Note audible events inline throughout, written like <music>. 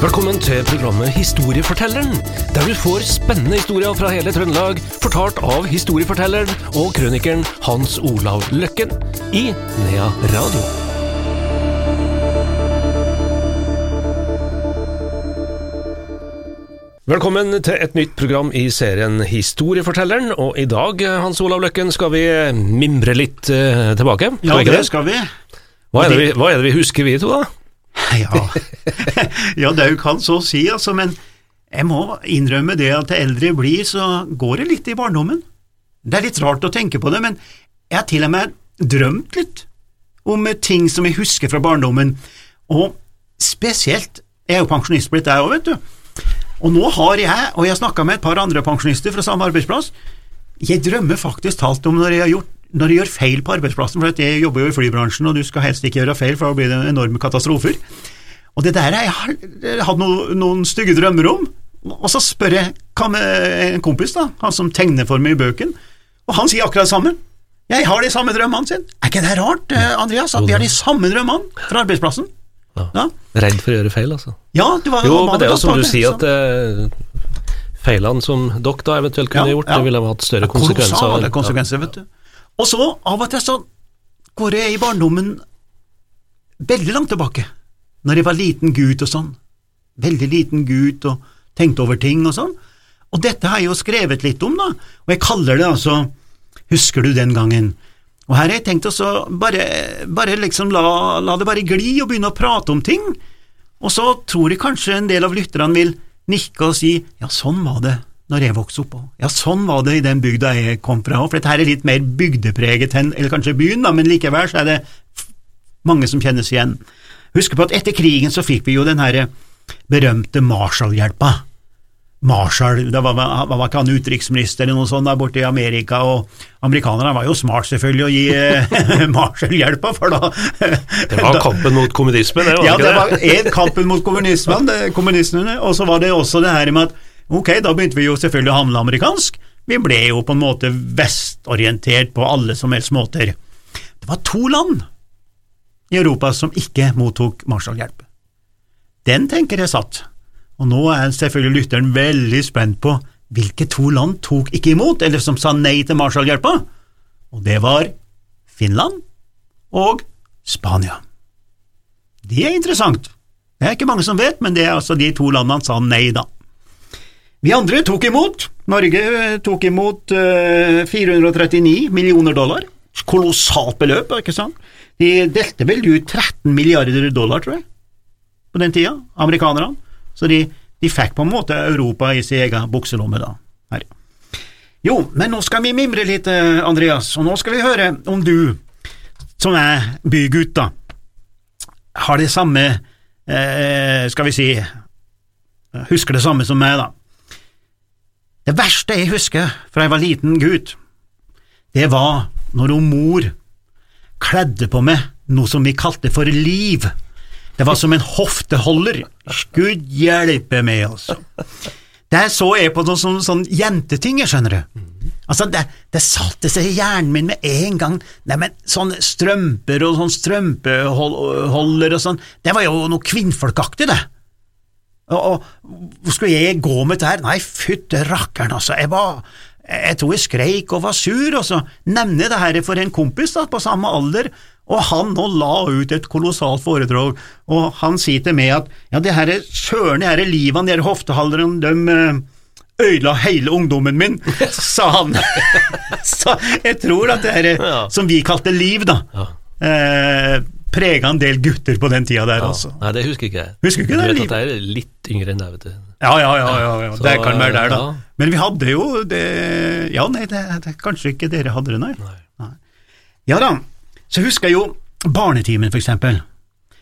Velkommen til programmet Historiefortelleren, der du får spennende historier fra hele Trøndelag, fortalt av historiefortelleren og krønikeren Hans Olav Løkken i Nea Radio. Velkommen til et nytt program i serien Historiefortelleren, og i dag, Hans Olav Løkken, skal vi mimre litt eh, tilbake. Ja, Skal ikke det skal vi. Hva er, det vi, hva er det vi husker, vi to, da? <laughs> Ja, <laughs> ja det kan så si, altså, men jeg må innrømme det at det eldre jeg blir, så går det litt i barndommen. Det er litt rart å tenke på det, men jeg har til og med drømt litt om ting som jeg husker fra barndommen, og spesielt Jeg er jo pensjonist blitt, jeg òg, vet du. Og nå har jeg, og jeg har snakka med et par andre pensjonister fra samme arbeidsplass, jeg drømmer faktisk talt om når jeg, har gjort, når du gjør feil på arbeidsplassen, for jeg jobber jo i flybransjen, og du skal helst ikke gjøre feil, for da blir det enorme katastrofer. Og det der har jeg hatt noen, noen stygge drømmer om, og så spør jeg hva med en kompis, da, han som tegner for meg i bøken, og han sier akkurat det samme. Jeg har de samme drømmene sine. Er ikke det rart, eh, Andreas, at vi har de samme drømmene fra arbeidsplassen? Ja, Redd for å gjøre feil, altså. ja du var Jo, men det er jo som du sier, at eh, feilene som dere da eventuelt kunne Ja, gjort, ja. det ville ha hatt større konsekvenser. Kolossale konsekvenser, vet du. Og så, av og til så går jeg i barndommen veldig langt tilbake, når jeg var liten gutt og sånn. Veldig liten gutt og tenkte over ting og sånn. Og dette har jeg jo skrevet litt om, da, og jeg kaller det altså Husker du den gangen? Og her har jeg tenkt å bare, bare liksom la, la det bare gli og begynne å prate om ting, og så tror jeg kanskje en del av lytterne vil nikke og si ja, sånn var det når jeg vokste opp. Ja, sånn var det i den bygda jeg kom fra for dette er litt mer bygdepreget enn eller kanskje byen, da, men likevel så er det mange som kjennes igjen. Husk på at etter krigen så fikk vi jo den her berømte Marshall-hjelpa. Marshall, det var, var, var ikke han utenriksminister eller noe sånt der borte i Amerika, og amerikanerne var jo smart selvfølgelig å gi eh, <laughs> Marshall-hjelpa, for da Det var kampen mot kommunismen, det var ja, det var det? en kampen mot kommunismen, det- kommunistene, og så var det også det her med at ok, da begynte vi jo selvfølgelig å handle amerikansk. Vi ble jo på en måte vestorientert på alle som helst måter. Det var to land i Europa som ikke mottok Marshall-hjelp. Den tenker jeg satt, og nå er selvfølgelig lytteren veldig spent på hvilke to land tok ikke imot, eller som sa nei til Marshall-hjelpa, og det var Finland og Spania. Det er interessant. Det er ikke mange som vet, men det er altså de to landene sa nei, da. Vi andre tok imot. Norge eh, tok imot eh, 439 millioner dollar. Kolossalt beløp, ikke sant? De delte vel ut 13 milliarder dollar, tror jeg, på den tida, amerikanerne. Så de, de fikk på en måte Europa i sin egen bukselomme, da. Her. Jo, men nå skal vi mimre litt, eh, Andreas, og nå skal vi høre om du, som er bygutt, da, har det samme, eh, skal vi si, husker det samme som meg, da. Det verste jeg husker fra jeg var liten gutt, det var når hun mor kledde på meg noe som vi kalte for liv. Det var som en hofteholder. Gud hjelpe meg, altså. Der så jeg på noen sånne, sånn jenteting, skjønner du. Altså, det, det satte seg i hjernen min med en gang. Neimen, sånne strømper og sånn strømpeholder og sånn, det var jo noe kvinnfolkaktig, det. Og, og skulle jeg gå med dette her? Nei, fytte rakkeren, altså. Jeg var jeg tror jeg skreik og var sur, og så nevner jeg det her for en kompis da, på samme alder, og han nå la ut et kolossalt foredrag, og han sier til meg at ja, det her søren, det her livene, de her hoftehalderne, de ødela hele ungdommen min, <laughs> sa han. <laughs> så jeg tror at det her, som vi kalte liv, da, Ja. eh, prega en del gutter på den tida der, Ja. altså. Nei, det husker ikke jeg. Husker ikke du det, vet at jeg er litt yngre enn deg, vet du. Ja, ja, ja, ja, ja. Så, det kan være der, da. ja. Men vi hadde jo det Ja, nei, det, det, kanskje ikke dere hadde det, nei. Nei. Ja da, så husker jeg jo barnetimen, for eksempel.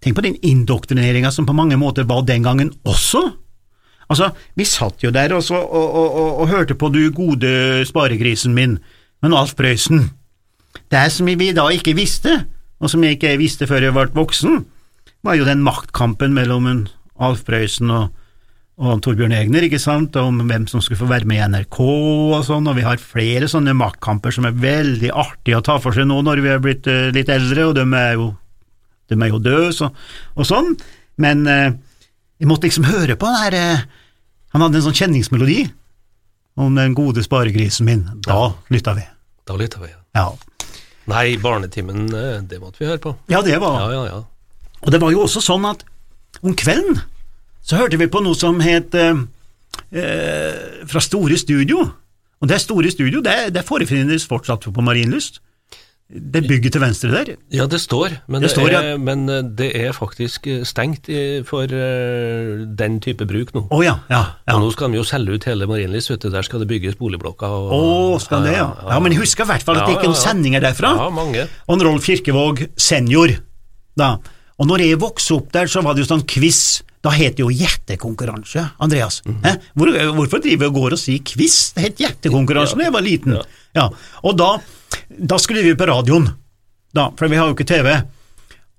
Tenk på den indoktrineringa som på mange måter var den gangen også. Altså, vi satt jo der også, og, og, og, og hørte på du gode sparegrisen min, men Alf Prøysen. Det som vi da ikke visste, og som jeg ikke visste før jeg ble voksen, var jo den maktkampen mellom en Alf Prøysen og, og Torbjørn Egner, ikke sant, om hvem som skulle få være med i NRK og sånn, og vi har flere sånne maktkamper som er veldig artige å ta for seg nå når vi er blitt uh, litt eldre, og de er jo, de er jo døde så, og sånn, men uh, Jeg måtte liksom høre på den her uh, Han hadde en sånn kjenningsmelodi om den gode sparegrisen min. Da lytta vi. Da lytta vi. Ja. Nei, Barnetimen, eh, det måtte vi høre på. ja, det var Ja, ja, ja. Og det var jo også sånn at om kvelden så hørte vi på noe som het eh, eh, Fra Store Studio. Og det Store Studio det, det forefinnes fortsatt på Marienlyst. Det bygget til venstre der. Ja, det står, men Det det, står, ja. er, men eh, det er faktisk eh, stengt i, for uh, den type bruk nå. Å ja, ja. ja. Og nå skal de jo selge ut hele Marienlyst. Der skal det bygges boligblokker. Å, oh, skal det, ja. Ja, Men jeg husker i hvert fall at det gikk ja. sendinger derfra. Ja, mange. Og en Rolf Kirkevåg senior. Da. Og når jeg vokste opp der, så var det jo sånn quiz. Da het det jo gjettekonkurranse, Andreas. Mm -hmm. Hvor, hvorfor driver vi og går og sier quiz? Det het gjettekonkurranse da jeg var liten. Ja. Ja. Og da, da skulle vi på radioen, da, for vi har jo ikke TV.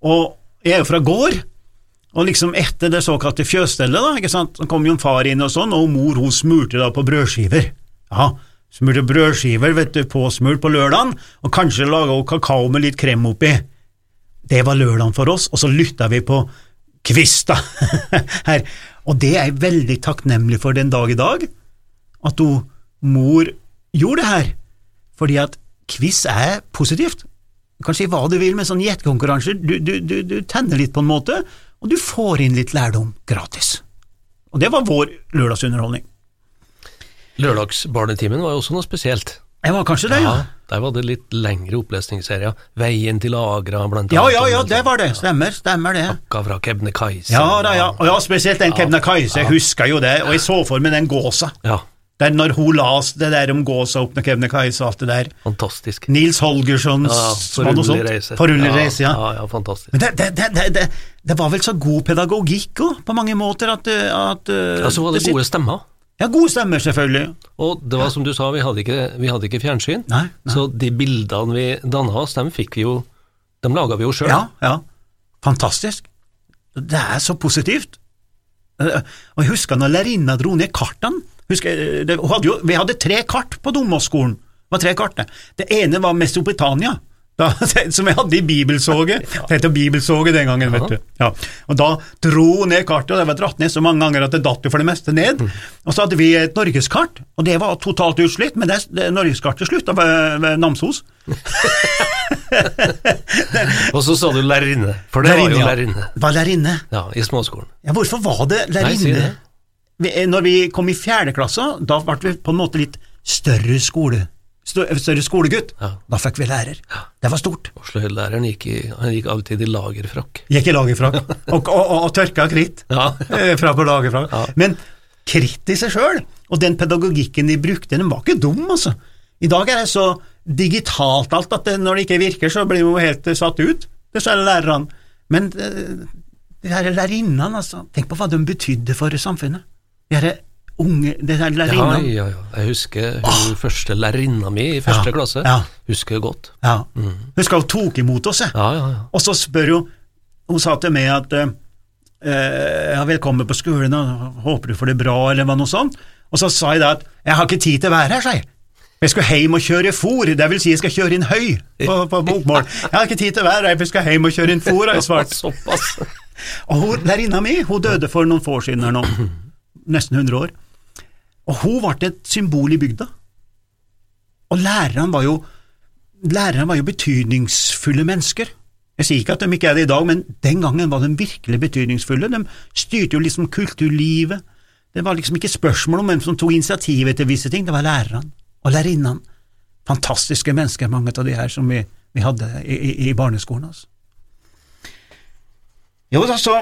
Og jeg er jo fra gård, og liksom etter det såkalte fjøsstellet, da, ikke sant, så kom jo en far inn og sånn, og mor hun smurte da på brødskiver. Ja, smurte brødskiver, vet du, påsmurt på lørdagen, og kanskje laga kakao med litt krem oppi. Det var lørdagen for oss, og så lytta vi på Kvist, da. <laughs> Her. Og det er jeg veldig takknemlig for den dag i dag, at hun, mor gjorde det her, fordi at quiz er positivt. Du kan si hva du vil med sånn gjettekonkurranse, du, du, du, du tenner litt på en måte, og du får inn litt lærdom gratis. Og det var vår lørdagsunderholdning. Lørdagsbarnetimen var jo også noe spesielt. Det var kanskje det, ja. Der var det litt lengre opplesningsserier. Veien til Agra, blant Ja, annet. ja, ja, ja, det var det. Stemmer, stemmer det. Akka fra Kebnekaise. Ja da, ja. Og ja, spesielt den Kebnekaise, jeg husker jo det, og jeg så for meg den gåsa. Ja, Der når hun las det der om gåsa opp med Kebnekaise og alt det der. fantastisk. Nils Holgerssons Ja, Forunderlig reise. Forunderlig reise, ja. ja. Ja, fantastisk. Men det, det, det, det, det, det var vel så god pedagogikk òg, på mange måter, at, eh, at eh, Ja, så var det gode stemmer. Ja, gode stemmer, selvfølgelig. Og det var som du sa, vi hadde ikke, vi hadde ikke fjernsyn, Nei, nei. så de bildene vi danna oss, dem fikk vi jo Dem laga vi jo sjøl. Ja, ja. Fantastisk. Det er så positivt. Eh, Og jeg husker når lærerinna dro ned kartene. Husker, det, hun hadde jo, vi hadde tre kart på Domåsskolen. Det var tre kart. det. Det ene var Mesopotamia, da, <laughs> som jeg hadde i bibelsoget. Det het bibelsoget den gangen, vet du. Ja. Og da dro hun ned kartet, og det var dratt ned så mange ganger at det datt jo for det meste ned. Og så hadde vi et norgeskart, og det var totalt utslitt, men det, det norgeskartet slutta ved, ved Namsos. <laughs> Og så sa du lærerinne, for det var jo lærerinne. Var lærerinne. Ja, i småskolen. Ja, hvorfor var det Nei, si det. Vi- eh, Når vi kom i fjerde klasse, da ble vi på en måte litt større skole, større skolegutt. Ja. Da fikk vi lærer. Det var stort. Oslo-læreren gikk, i, han gikk alltid i lagerfrakk. Gikk i lagerfrakk og, <laughs> og, og, og tørka kritt Ja. <laughs> eh, fra på lagerfrakk. Ja. Men kritt i seg sjøl, og den pedagogikken de brukte, den var ikke dum, altså. I dag er det så digitalt alt at det, når det ikke virker, så blir jo helt eh, satt ut, dessverre lærerne. Men eh, de her lærerinnene, altså, tenk på hva de betydde for samfunnet. De her unge, det Ja, lærerinnene. ja, ja. Jeg husker hun første lærerinna mi i første Ja, klasse. ja. Husker godt. Ja. Husker hun tok imot oss, jeg. Ja, ja, ja. Og så spør hun Hun sa til meg at eh, eh, ja, velkommen på skolen, og håper du får det bra, eller noe sånt. Og så sa jeg da at jeg har ikke tid til å være her, sa jeg. Jeg skal hjem og kjøre fôr, det vil si jeg skal kjøre inn høy på, på bokmål. Jeg har ikke tid til å være her, for jeg skal hjem og kjøre inn fôr, har jeg svart. <laughs> Såpass. Og hun, lærerinna mi hun døde for noen få år siden her nå, nesten 100 år. Og hun ble et symbol i bygda. Og lærerne var jo lærerne var jo betydningsfulle mennesker. Jeg sier ikke at de ikke er det i dag, men den gangen var de virkelig betydningsfulle. De styrte jo liksom kulturlivet. Det var liksom ikke spørsmål om hvem som tok initiativet til visse ting, det var lærerne og lærerinnene. Fantastiske mennesker, mange av de her som vi, vi hadde i, i, i barneskolen. Altså. Jo, da så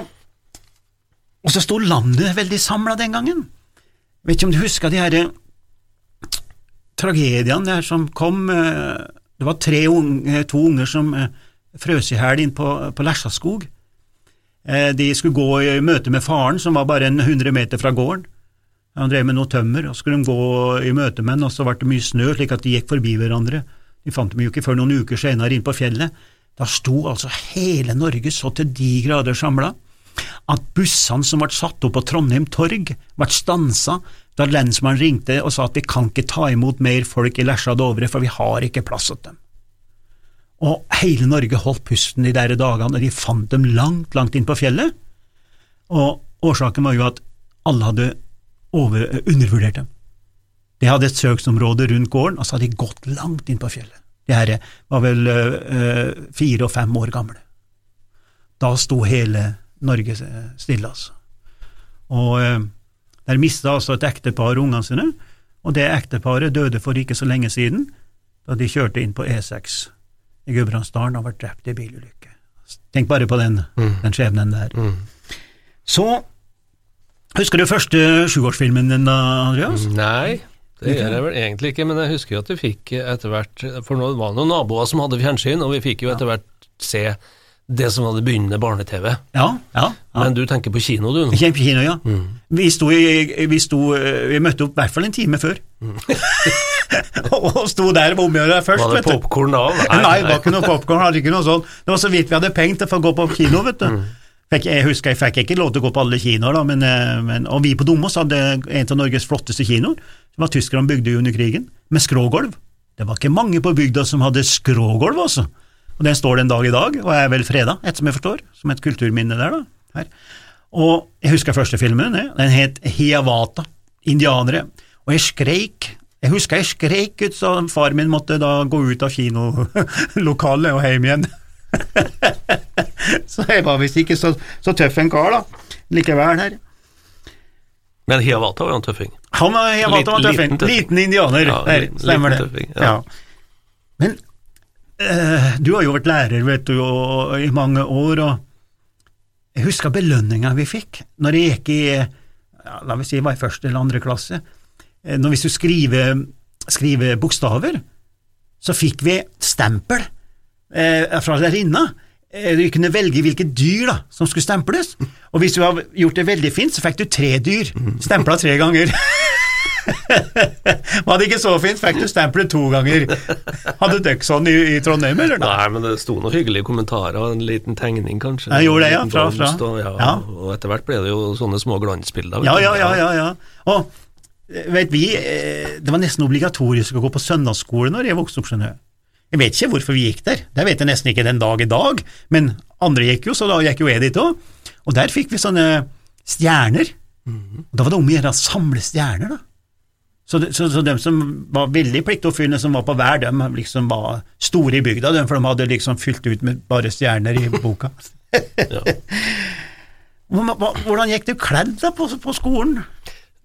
Og så sto landet veldig samla den gangen. Jeg Vet ikke om du husker de her eh, tragediene der som kom eh, Det var tre unge, to unger som eh, frøs i hjel inn på, på Lesjaskog. Eh, De skulle gå i møte med faren, som var bare en hundre meter fra gården. Han drev med noe tømmer, og så skulle de gå i møte med ham, og så ble det mye snø, slik at de gikk forbi hverandre. De fant dem jo ikke før noen uker senere inn på fjellet. Da sto altså hele Norge så til de grader samla at bussene som ble satt opp på Trondheim torg, ble stansa da lensmannen ringte og sa at vi kan ikke ta imot mer folk i Lesja og Dovre, for vi har ikke plass til dem. Og hele Norge holdt pusten de der dagene, og de fant dem langt, langt inn på fjellet. Og årsaken var jo at alle hadde over, undervurdert dem. De hadde et søksområde rundt gården, og så hadde de gått langt inn på fjellet. De her var vel øh, fire og fem år gamle. Da sto hele Norge stille, altså. Og øh, der mista altså et ektepar ungene sine, og det ekteparet døde for ikke så lenge siden, da de kjørte inn på E6 i Gudbrandsdalen og ble drept i bilulykke. Tenk bare på den, mm. den skjebnen der. Mm. Så Husker du første sjuårsfilmen din da, Andreas? Nei, det gjør jeg vel egentlig ikke, men jeg husker jo at vi fikk etter hvert For nå var det noen naboer som hadde fjernsyn, og vi fikk jo etter hvert se det som var det begynnende barne-TV. Ja, ja, ja, Men du tenker på kino, du? nå? Vi på kino, ja. Mm. Vi, sto vi, sto, vi møtte opp i hvert fall en time før. Mm. <laughs> og sto der og omgjorde deg først. Var det popkorn da? Nei, nei, det var ikke noe popkorn. Hadde ikke noe sånt. Det var så vidt vi hadde penger til å gå på kino, vet du. Mm. Jeg husker jeg fikk ikke lov til å gå på alle kinoer, da, men, eh, men, og vi på Domås hadde en av Norges flotteste kinoer, som var tyskerne bygde under krigen, med skrågulv. Det var ikke mange på bygda som hadde skrågulv, altså. Og Den står den dag i dag, og er vel freda, etter som jeg forstår, som et kulturminne der. da, her. Og Jeg husker første filmen, den het Hiawata, indianere, og jeg skreik. Jeg husker jeg skreik ut så far min måtte da gå ut av kinolokalet og hjem igjen. <laughs> så jeg var visst ikke så, så, tøff en kar, da, likevel her. Men Hiawata var jo en tøffing? Han var, Hiawata var tøffing. Liten, liten indianer, ja, der, stemmer det. Tøffing, ja. Ja. Men du har jo vært lærer vet du, i mange år, og jeg husker belønninga vi fikk når jeg gikk i ja, la meg si, var i første eller andre klasse. Eh, når Hvis du skriver, skriver bokstaver, så fikk vi stempel eh, fra lærerinna. Vi du kunne velge hvilke dyr da, som skulle stemples, og hvis du har gjort det veldig fint, så fikk du tre dyr, stempla tre ganger. <laughs> Var det ikke så fint? Fikk du stempelet to ganger? Hadde dere sånn i, i, Trondheim, eller? Nei, men det sto noen hyggelige kommentarer og en liten tegning, kanskje. Jeg gjorde det, ja. Fra, fra. Og, ja, ja. og etter hvert ble det jo sånne små glansbilder. Ja, ja, ja, ja, ja. Og vet vi, eh, det var nesten obligatorisk å gå på søndagsskole når jeg vokste opp, skjønner jeg. Jeg vet ikke hvorfor vi gikk der, det vet jeg nesten ikke den dag i dag, men andre gikk jo, så da gikk jo jeg dit òg. Og der fikk vi sånne stjerner. Mm. Og Da var det om å gjøre å samle stjerner, da. Så, de, så, så de som var veldig pliktoppfyllende, som var på hver, de liksom var store i bygda, de, for de hadde liksom fylt ut med bare stjerner i boka. <laughs> Hvordan gikk du kledd da på, på skolen?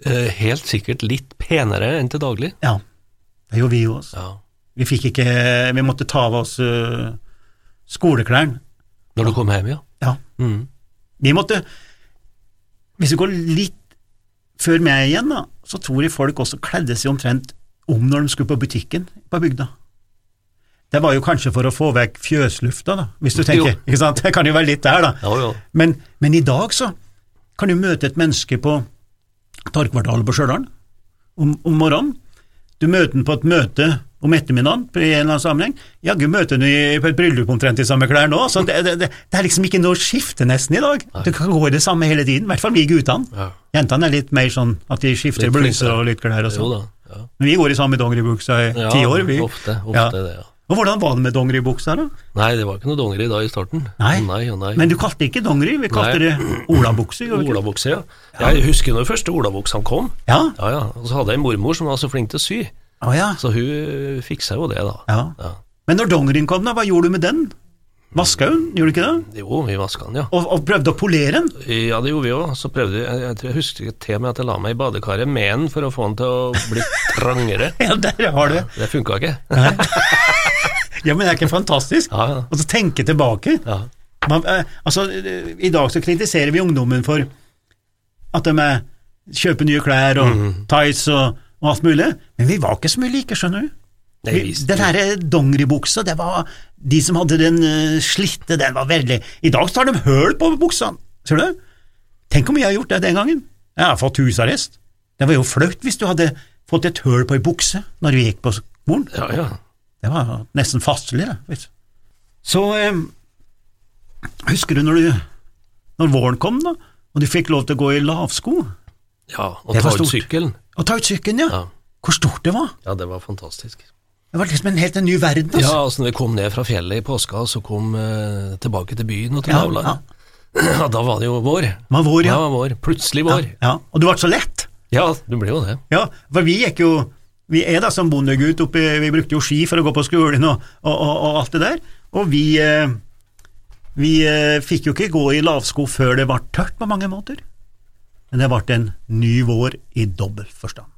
Eh, helt sikkert litt penere enn til daglig. Ja, det gjorde vi jo også. Ja. Vi fikk ikke Vi måtte ta av oss uh, skoleklærne. Når du kom hjem, ja? Ja. Mm. Vi måtte Hvis vi går litt før meg igjen, da, så tror jeg folk også kledde seg omtrent om når de skulle på butikken på bygda. Det var jo kanskje for å få vekk fjøslufta, da, hvis du tenker. Jo. ikke sant? Det kan jo være litt der, da. Jo, jo. Men, men, i dag så kan du møte et menneske på Torgkvartalet på Stjørdal om, om morgenen. Du møter den på et møte om ettermiddagen i en eller annen sammenheng. Jaggu møter du på et bryllup omtrent i samme klær nå. så det, det, det, det, er liksom ikke noe skifte nesten i dag. Du kan gå i det samme hele tiden, i hvert fall vi guttene. Ja. Jentene er litt mer sånn at de skifter bluser og litt klær og sånn. Ja. Men vi går i samme dongeribuksa i ja, ti år, vi. Ofte, ofte det, ja. Og Hvordan var det med dongeribuksa, da? Nei, det var ikke noe dongeri da i starten. Nei, nei, nei. Men du kalte det ikke dongeri, vi kalte nei. det olabukse. Olabukse, ja. Jeg husker når første olabuksene kom. Ja. Ja, ja. Og så hadde jeg en mormor som var så flink til å sy. Oh, ja. Så hun fiksa jo det, da. Ja. ja. Men når dongerien kom, da, hva gjorde du med den? Vaska hun, gjorde du ikke det? Jo, vi vaska den, ja. Og, og, prøvde å polere den? Ja, det gjorde vi òg. Så prøvde jeg, jeg, jeg husker til og med at jeg la meg i badekaret med den for å få den til å bli trangere. <laughs> ja, der har du. Ja, det funka ikke. ja, men det er ikke fantastisk? Ja, ja. Og så tenke tilbake. Ja. Man, eh, altså, I dag så kritiserer vi ungdommen for at de kjøper nye klær og mm. tights og og alt mulig, men vi var ikke så mye like, skjønner du. Den her dongeribuksa, det var De som hadde den uh, slitte, den var veldig I dag har de høl på buksa, ser du? Tenk om jeg har gjort det den gangen. Jeg har fått husarrest. Det var jo flaut hvis du hadde fått et høl på ei bukse når du gikk på skolen. Ja, ja. Det var nesten fastelig, det. Så eh, husker du når, du når våren kom, da, og du fikk lov til å gå i lavsko? Ja, og ta ut sykkelen. Å ta ut sykkelen, ja. ja. Hvor stort det var. Ja, det var fantastisk. Det var liksom en helt en ny verden. Altså. Ja, altså når vi kom ned fra fjellet i påska, så kom eh, tilbake til byen og til ja, <clears throat> Ja. Da var det jo vår. Det var vår, ja. Ja, vår. Plutselig vår. ja. Og du ble så lett. Ja, du ble jo det. Ja, for vi gikk jo Vi er da som bondegutt oppe Vi brukte jo ski for å gå på skolen og, og, og, og alt det der. Og vi eh, Vi eh, fikk jo ikke gå i lavsko før det var tørt på mange måter. Men det ble en ny vår i dobbel forstand.